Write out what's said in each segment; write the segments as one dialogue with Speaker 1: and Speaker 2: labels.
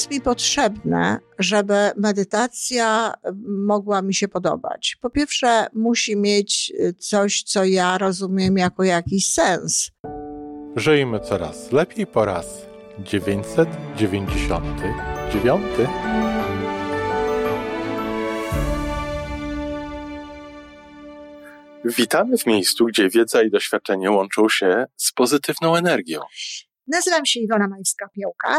Speaker 1: jest mi potrzebne, żeby medytacja mogła mi się podobać? Po pierwsze, musi mieć coś, co ja rozumiem jako jakiś sens.
Speaker 2: Żyjmy coraz lepiej po raz 999. Witamy w miejscu, gdzie wiedza i doświadczenie łączą się z pozytywną energią.
Speaker 1: Nazywam się Iwona Majska-Piołka.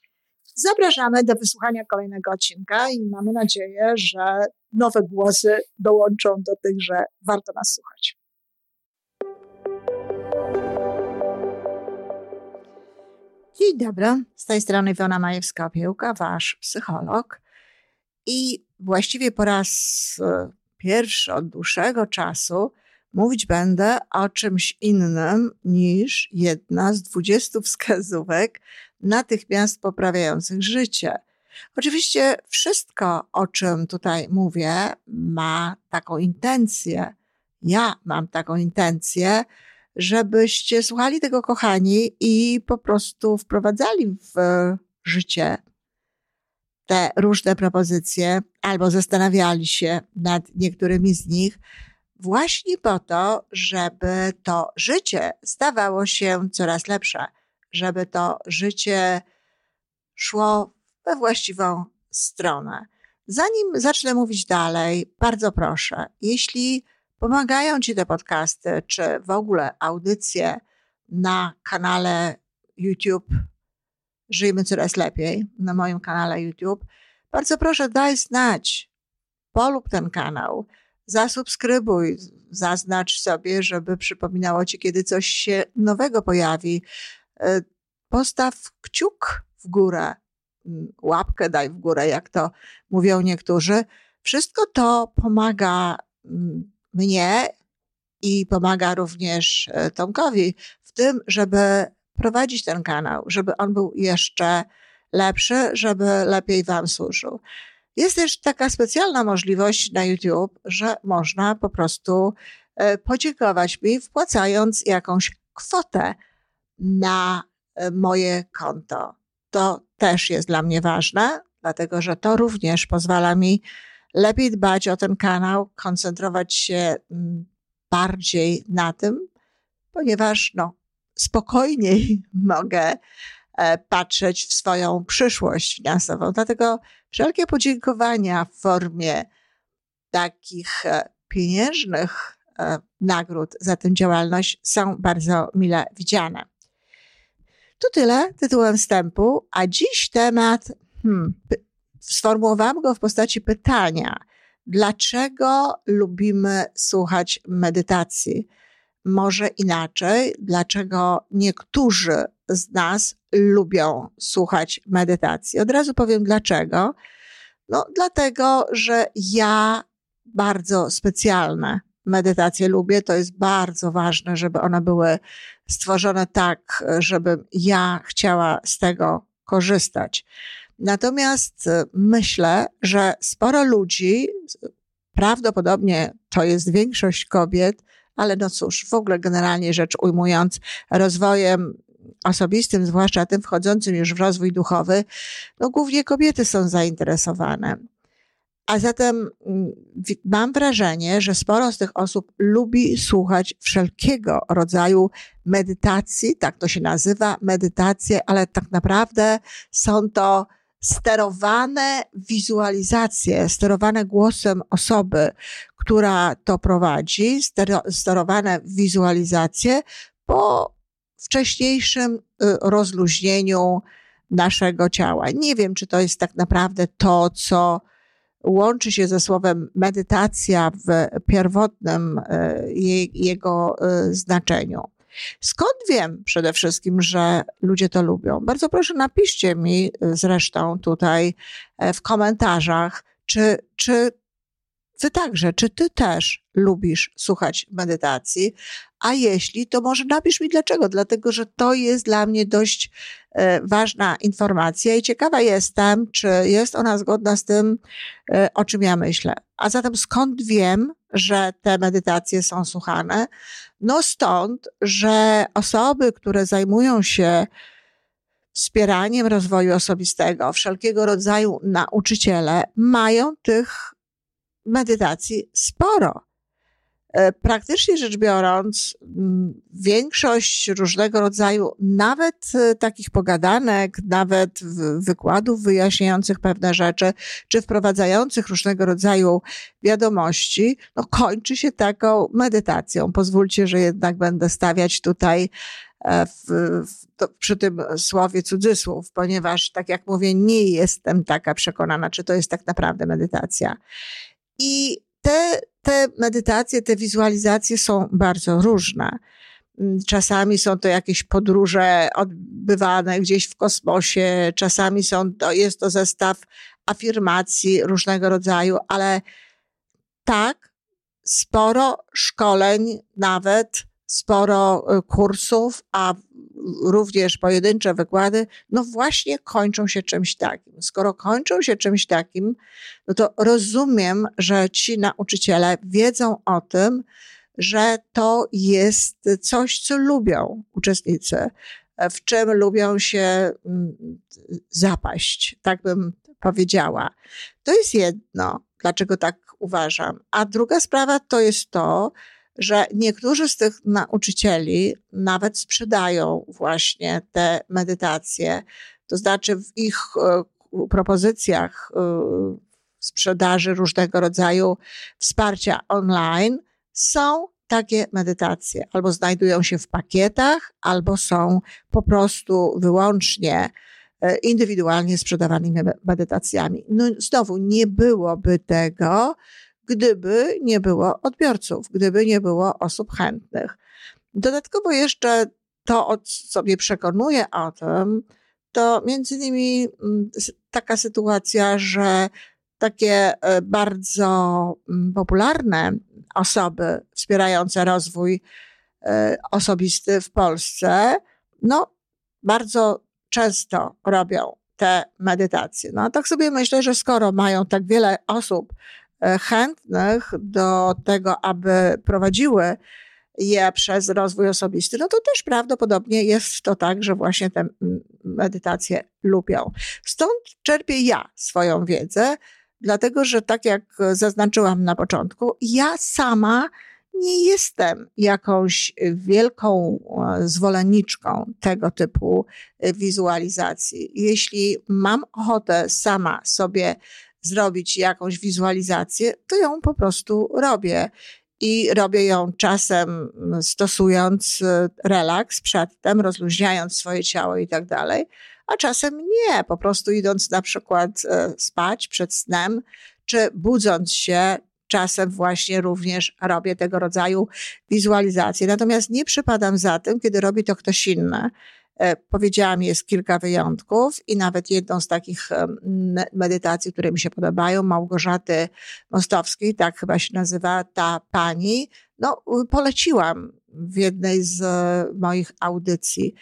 Speaker 1: Zapraszamy do wysłuchania kolejnego odcinka i mamy nadzieję, że nowe głosy dołączą do tych, że warto nas słuchać. Dzień dobry, z tej strony Iwona Majewska-Piełka, wasz psycholog. I właściwie po raz e, pierwszy od dłuższego czasu mówić będę o czymś innym niż jedna z dwudziestu wskazówek natychmiast poprawiających życie. Oczywiście wszystko, o czym tutaj mówię, ma taką intencję. Ja mam taką intencję, żebyście słuchali tego, kochani, i po prostu wprowadzali w życie te różne propozycje, albo zastanawiali się nad niektórymi z nich, właśnie po to, żeby to życie stawało się coraz lepsze, żeby to życie szło we właściwą stronę. Zanim zacznę mówić dalej, bardzo proszę, jeśli pomagają Ci te podcasty, czy w ogóle audycje na kanale YouTube Żyjmy Coraz Lepiej, na moim kanale YouTube, bardzo proszę daj znać, polub ten kanał, zasubskrybuj, zaznacz sobie, żeby przypominało Ci, kiedy coś się nowego pojawi. E, postaw kciuk w górę, łapkę daj w górę, jak to mówią niektórzy. Wszystko to pomaga mnie i pomaga również e, Tomkowi w tym, żeby prowadzić ten kanał, żeby on był jeszcze lepszy, żeby lepiej Wam służył. Jest też taka specjalna możliwość na YouTube, że można po prostu e, podziękować mi, wpłacając jakąś kwotę na e, moje konto. To też jest dla mnie ważne, dlatego że to również pozwala mi lepiej dbać o ten kanał, koncentrować się mm, bardziej na tym, ponieważ no, spokojniej mogę e, patrzeć w swoją przyszłość finansową. Dlatego wszelkie podziękowania w formie takich e, pieniężnych e, nagród za tę działalność są bardzo mile widziane. To tyle tytułem wstępu, a dziś temat, hmm, sformułowałam go w postaci pytania. Dlaczego lubimy słuchać medytacji? Może inaczej, dlaczego niektórzy z nas lubią słuchać medytacji? Od razu powiem dlaczego. No, dlatego, że ja bardzo specjalne medytacje lubię. To jest bardzo ważne, żeby one były stworzone tak, żebym ja chciała z tego korzystać. Natomiast e, myślę, że sporo ludzi, prawdopodobnie to jest większość kobiet, ale no cóż, w ogóle generalnie rzecz ujmując, rozwojem osobistym, zwłaszcza tym wchodzącym już w rozwój duchowy, no głównie kobiety są zainteresowane. A zatem mm, mam wrażenie, że sporo z tych osób lubi słuchać wszelkiego rodzaju medytacji, tak to się nazywa, medytacje, ale tak naprawdę są to sterowane wizualizacje, sterowane głosem osoby, która to prowadzi, sterowane wizualizacje po wcześniejszym y, rozluźnieniu naszego ciała. Nie wiem, czy to jest tak naprawdę to, co łączy się ze słowem medytacja w pierwotnym y, jego y, znaczeniu. Skąd wiem przede wszystkim, że ludzie to lubią? Bardzo proszę, napiszcie mi zresztą tutaj e, w komentarzach, czy, czy Wy także, czy ty też lubisz słuchać medytacji? A jeśli, to może napisz mi dlaczego. Dlatego, że to jest dla mnie dość e, ważna informacja i ciekawa jestem, czy jest ona zgodna z tym, e, o czym ja myślę. A zatem skąd wiem, że te medytacje są słuchane? No stąd, że osoby, które zajmują się wspieraniem rozwoju osobistego, wszelkiego rodzaju nauczyciele mają tych medytacji sporo. E, praktycznie rzecz biorąc, większość różnego rodzaju, nawet e, takich pogadanek, nawet wykładów wyjaśniających pewne rzeczy, czy wprowadzających różnego rodzaju wiadomości, no kończy się taką medytacją. Pozwólcie, że jednak będę stawiać tutaj e, w, w, to, przy tym słowie cudzysłów, ponieważ, tak jak mówię, nie jestem taka przekonana, czy to jest tak naprawdę medytacja. I te, te medytacje, te wizualizacje są bardzo różne. Mm, czasami są to jakieś podróże odbywane gdzieś w kosmosie, czasami są to, jest to zestaw afirmacji różnego rodzaju, ale tak, sporo szkoleń, nawet sporo y, kursów, a również pojedyncze wykłady, no właśnie kończą się czymś takim. Skoro kończą się czymś takim, no to rozumiem, że ci nauczyciele wiedzą o tym, że to jest coś, co lubią uczestnicy, w czym lubią się mm, zapaść, tak bym powiedziała. To jest jedno, dlaczego tak uważam. A druga sprawa to jest to, że niektórzy z tych nauczycieli nawet sprzedają właśnie te medytacje. To znaczy w ich e, propozycjach e, sprzedaży różnego rodzaju wsparcia online są takie medytacje. Albo znajdują się w pakietach, albo są po prostu wyłącznie e, indywidualnie sprzedawanymi medytacjami. No znowu nie byłoby tego, gdyby nie było odbiorców, gdyby nie było osób chętnych. Dodatkowo jeszcze to, co mnie przekonuje o tym, to między innymi mm, taka sytuacja, że takie e, bardzo mm, popularne osoby wspierające rozwój e, osobisty w Polsce, no, bardzo często robią te medytacje. No, tak sobie myślę, że skoro mają tak wiele osób chętnych do tego, aby prowadziły je przez rozwój osobisty, no to też prawdopodobnie jest to tak, że właśnie te medytacje lubią. Stąd czerpię ja swoją wiedzę, dlatego że tak jak zaznaczyłam na początku, ja sama nie jestem jakąś wielką e, zwolenniczką tego typu e, wizualizacji. Jeśli mam ochotę sama sobie zrobić jakąś wizualizację, to ją po prostu robię. I robię ją czasem stosując e, relaks przedtem, rozluźniając swoje ciało i tak dalej, a czasem nie, po prostu idąc na przykład e, spać przed snem, czy budząc się, czasem właśnie również robię tego rodzaju wizualizacje. Natomiast nie przypadam za tym, kiedy robi to ktoś inny. E, powiedziałam, jest kilka wyjątków i nawet jedną z takich medytacji, które mi się podobają, Małgorzaty Mostowskiej, tak chyba się nazywa ta pani, no poleciłam w jednej z e, moich audycji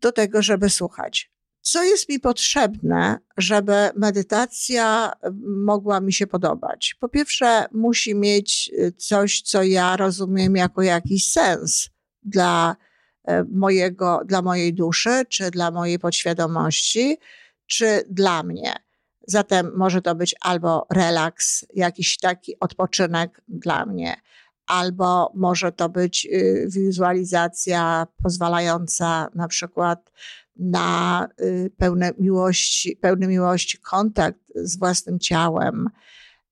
Speaker 1: do tego, żeby słuchać. Co jest mi potrzebne, żeby medytacja mogła mi się podobać? Po pierwsze, musi mieć e, coś, co ja rozumiem jako jakiś sens dla mojego, dla mojej duszy, czy dla mojej podświadomości, czy dla mnie. Zatem może to być albo relaks, jakiś taki odpoczynek dla mnie, albo może to być y, wizualizacja pozwalająca na przykład na y, pełne miłości, pełny miłości kontakt z własnym ciałem,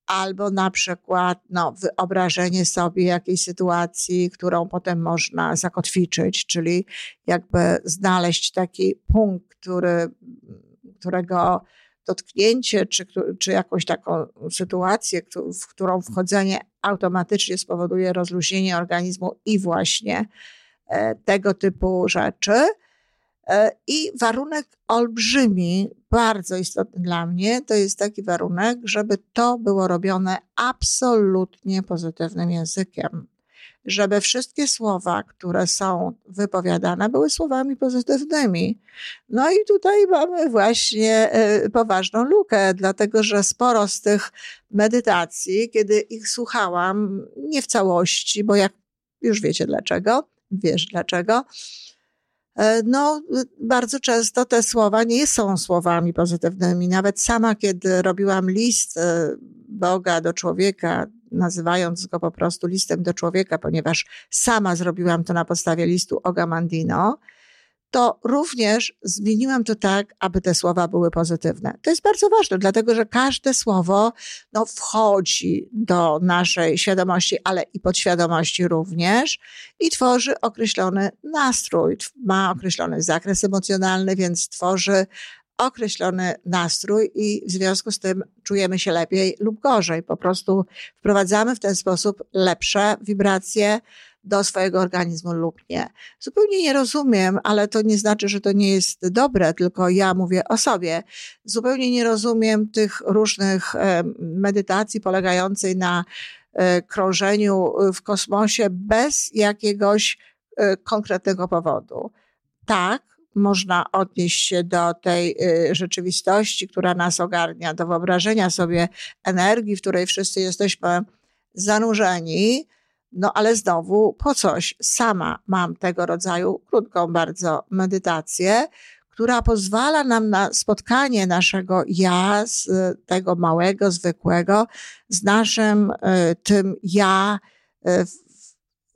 Speaker 1: albo na przykład no, wyobrażenie sobie jakiejś sytuacji, którą potem można zakotwiczyć, czyli jakby znaleźć taki punkt, który, którego dotknięcie, czy, czy jakąś taką sytuację, w którą wchodzenie automatycznie spowoduje rozluźnienie organizmu i właśnie e, tego typu rzeczy. E, I warunek olbrzymi, bardzo istotny dla mnie, to jest taki warunek, żeby to było robione absolutnie pozytywnym językiem. Żeby wszystkie słowa, które są wypowiadane, były słowami pozytywnymi. No i tutaj mamy właśnie e, poważną lukę, dlatego że sporo z tych medytacji, kiedy ich słuchałam, nie w całości, bo jak już wiecie dlaczego, wiesz dlaczego, no, bardzo często te słowa nie są słowami pozytywnymi. Nawet sama, kiedy robiłam list e, Boga do człowieka, nazywając go po prostu listem do człowieka, ponieważ sama zrobiłam to na podstawie listu Ogamandino, to również zmieniłam to tak, aby te słowa były pozytywne. To jest bardzo ważne, dlatego że każde słowo no, wchodzi do naszej świadomości, ale i podświadomości również i tworzy określony nastrój, ma określony zakres emocjonalny, więc tworzy określony nastrój i w związku z tym czujemy się lepiej lub gorzej. Po prostu wprowadzamy w ten sposób lepsze wibracje, do swojego organizmu lub nie. Zupełnie nie rozumiem, ale to nie znaczy, że to nie jest dobre, tylko ja mówię o sobie. Zupełnie nie rozumiem tych różnych e, medytacji polegającej na e, krążeniu w kosmosie bez jakiegoś e, konkretnego powodu. Tak, można odnieść się do tej rzeczywistości, która nas ogarnia, do wyobrażenia sobie energii, w której wszyscy jesteśmy zanurzeni, no ale znowu po coś. Sama mam tego rodzaju krótką bardzo medytację, która pozwala nam na spotkanie naszego ja, z tego małego, zwykłego, z naszym y, tym ja y,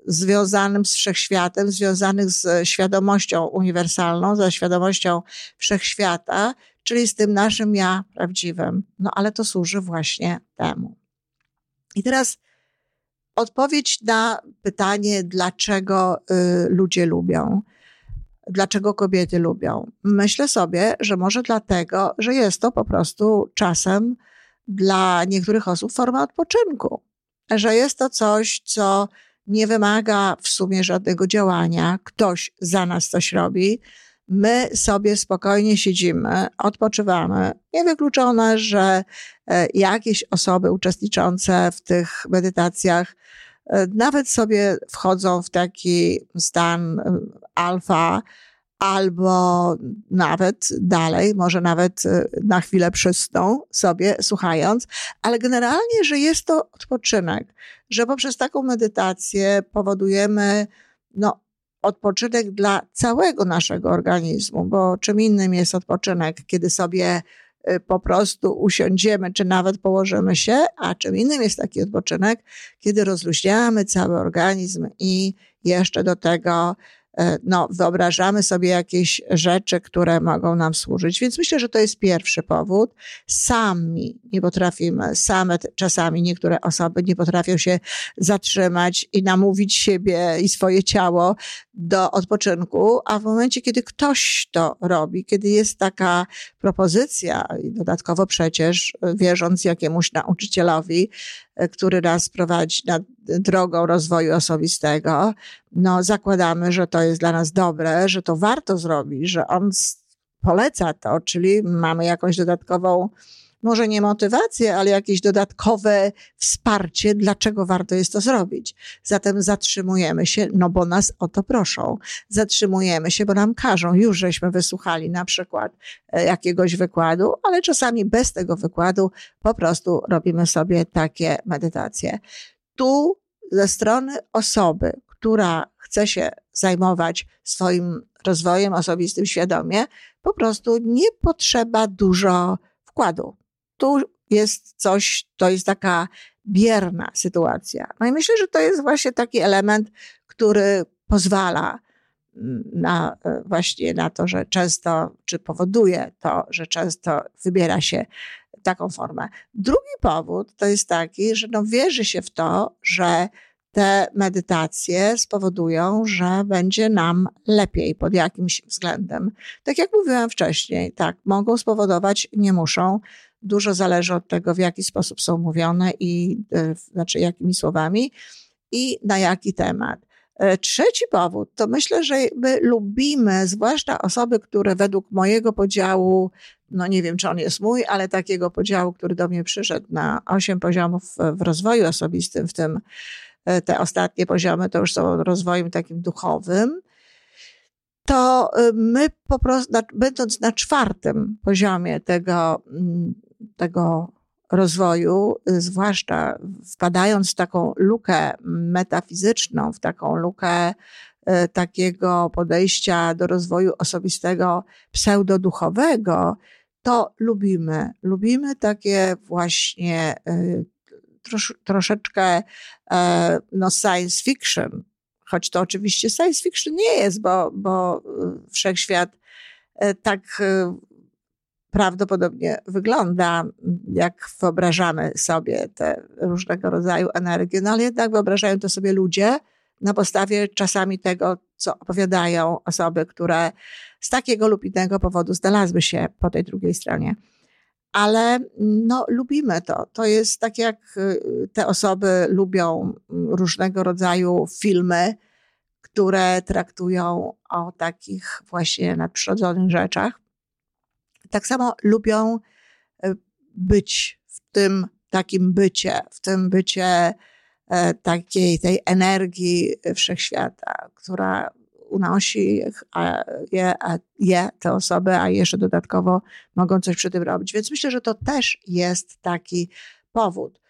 Speaker 1: związanym z wszechświatem, związanym z świadomością uniwersalną, ze świadomością wszechświata, czyli z tym naszym ja prawdziwym. No ale to służy właśnie temu. I teraz odpowiedź na pytanie, dlaczego y, ludzie lubią, dlaczego kobiety lubią. Myślę sobie, że może dlatego, że jest to po prostu czasem dla niektórych osób forma odpoczynku, że jest to coś, co nie wymaga w sumie żadnego działania, ktoś za nas coś robi, my sobie spokojnie siedzimy, odpoczywamy. Niewykluczone, że e, jakieś osoby uczestniczące w tych medytacjach e, nawet sobie wchodzą w taki stan e, alfa, albo nawet dalej, może nawet na chwilę przysną sobie, słuchając, ale generalnie, że jest to odpoczynek, że poprzez taką medytację powodujemy no, odpoczynek dla całego naszego organizmu, bo czym innym jest odpoczynek, kiedy sobie y, po prostu usiądziemy, czy nawet położymy się, a czym innym jest taki odpoczynek, kiedy rozluźniamy cały organizm i jeszcze do tego no, wyobrażamy sobie jakieś rzeczy, które mogą nam służyć. Więc myślę, że to jest pierwszy powód. Sami nie potrafimy, same czasami niektóre osoby nie potrafią się zatrzymać i namówić siebie i swoje ciało do odpoczynku, a w momencie, kiedy ktoś to robi, kiedy jest taka propozycja, i dodatkowo przecież wierząc jakiemuś nauczycielowi, e, który nas prowadzi na drogą rozwoju osobistego, no zakładamy, że to jest dla nas dobre, że to warto zrobić, że on poleca to, czyli mamy jakąś dodatkową może nie motywację, ale jakieś dodatkowe wsparcie, dlaczego warto jest to zrobić. Zatem zatrzymujemy się, no bo nas o to proszą. Zatrzymujemy się, bo nam każą. Już żeśmy wysłuchali na przykład e, jakiegoś wykładu, ale czasami bez tego wykładu po prostu robimy sobie takie medytacje. Tu ze strony osoby, która chce się zajmować swoim rozwojem osobistym świadomie, po prostu nie potrzeba dużo wkładu tu jest coś, to jest taka bierna sytuacja. No i myślę, że to jest właśnie taki element, który pozwala mm, na, e, właśnie na to, że często, czy powoduje to, że często wybiera się taką formę. Drugi powód to jest taki, że no wierzy się w to, że te medytacje spowodują, że będzie nam lepiej pod jakimś względem. Tak jak mówiłam wcześniej, tak, mogą spowodować, nie muszą, Dużo zależy od tego, w jaki sposób są mówione i e, znaczy jakimi słowami i na jaki temat. E, trzeci powód to myślę, że my lubimy, zwłaszcza osoby, które według mojego podziału, no nie wiem czy on jest mój, ale takiego podziału, który do mnie przyszedł na osiem poziomów w rozwoju osobistym, w tym e, te ostatnie poziomy to już są rozwojem takim duchowym, to my po prostu, będąc na czwartym poziomie tego, mm, tego rozwoju, y, zwłaszcza wpadając w taką lukę metafizyczną, w taką lukę y, takiego podejścia do rozwoju osobistego pseudoduchowego, to lubimy. Lubimy takie właśnie y, trosz, troszeczkę e, no, science fiction, choć to oczywiście science fiction nie jest, bo, bo wszechświat e, tak prawdopodobnie wygląda, jak wyobrażamy sobie te różnego rodzaju energie, no ale jednak wyobrażają to sobie ludzie na podstawie czasami tego, co opowiadają osoby, które z takiego lub innego powodu znalazły się po tej drugiej stronie. Ale no, lubimy to. To jest tak, jak y, te osoby lubią różnego rodzaju filmy, które traktują o takich właśnie nadprzyrodzonych rzeczach tak samo lubią e, być w tym takim bycie, w tym bycie e, takiej tej energii wszechświata, która unosi je, je te osoby, a jeszcze dodatkowo mogą coś przy tym robić. Więc myślę, że to też jest taki powód.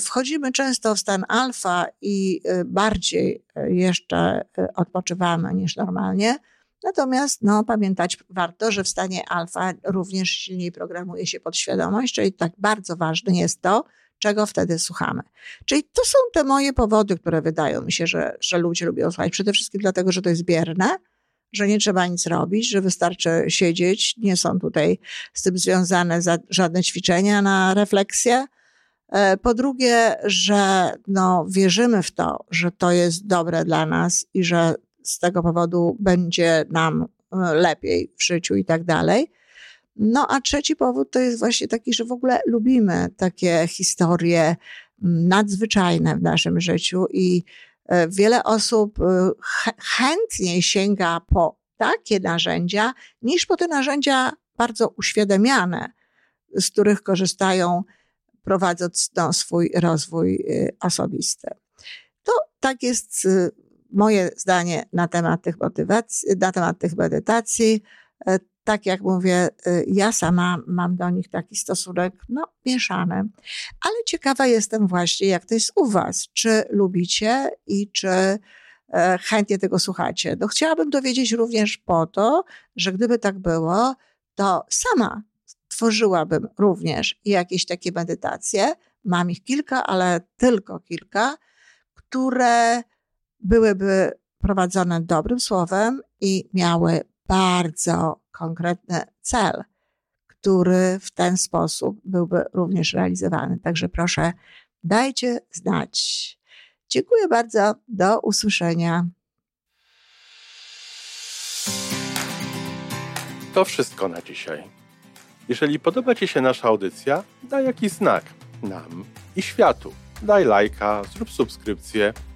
Speaker 1: Wchodzimy często w stan alfa i e, bardziej jeszcze odpoczywamy niż normalnie Natomiast no, pamiętać warto, że w stanie alfa również silniej programuje się podświadomość, czyli tak bardzo ważne jest to, czego wtedy słuchamy. Czyli to są te moje powody, które wydają mi się, że, że ludzie lubią słuchać. Przede wszystkim dlatego, że to jest bierne, że nie trzeba nic robić, że wystarczy siedzieć. Nie są tutaj z tym związane żadne ćwiczenia na refleksję. E, po drugie, że no, wierzymy w to, że to jest dobre dla nas i że z tego powodu będzie nam e, lepiej w życiu i tak dalej. No a trzeci powód to jest właśnie taki, że w ogóle lubimy takie historie nadzwyczajne w naszym życiu i e, wiele osób e, chętniej sięga po takie narzędzia niż po te narzędzia bardzo uświadamiane, z których korzystają prowadząc no, swój rozwój osobisty. To tak jest moje zdanie na temat tych motywacji, na temat tych medytacji. E, tak jak mówię, e, ja sama mam do nich taki stosunek, no, mieszany. Ale ciekawa jestem właśnie, jak to jest u Was. Czy lubicie i czy e, chętnie tego słuchacie? No, chciałabym dowiedzieć również po to, że gdyby tak było, to sama tworzyłabym również jakieś takie medytacje. Mam ich kilka, ale tylko kilka, które byłyby prowadzone dobrym słowem i miały bardzo konkretny cel, który w ten sposób byłby również realizowany. Także proszę, dajcie znać. Dziękuję bardzo. Do usłyszenia.
Speaker 2: To wszystko na dzisiaj. Jeżeli podoba Ci się nasza audycja, daj jakiś znak nam i światu. Daj lajka, zrób subskrypcję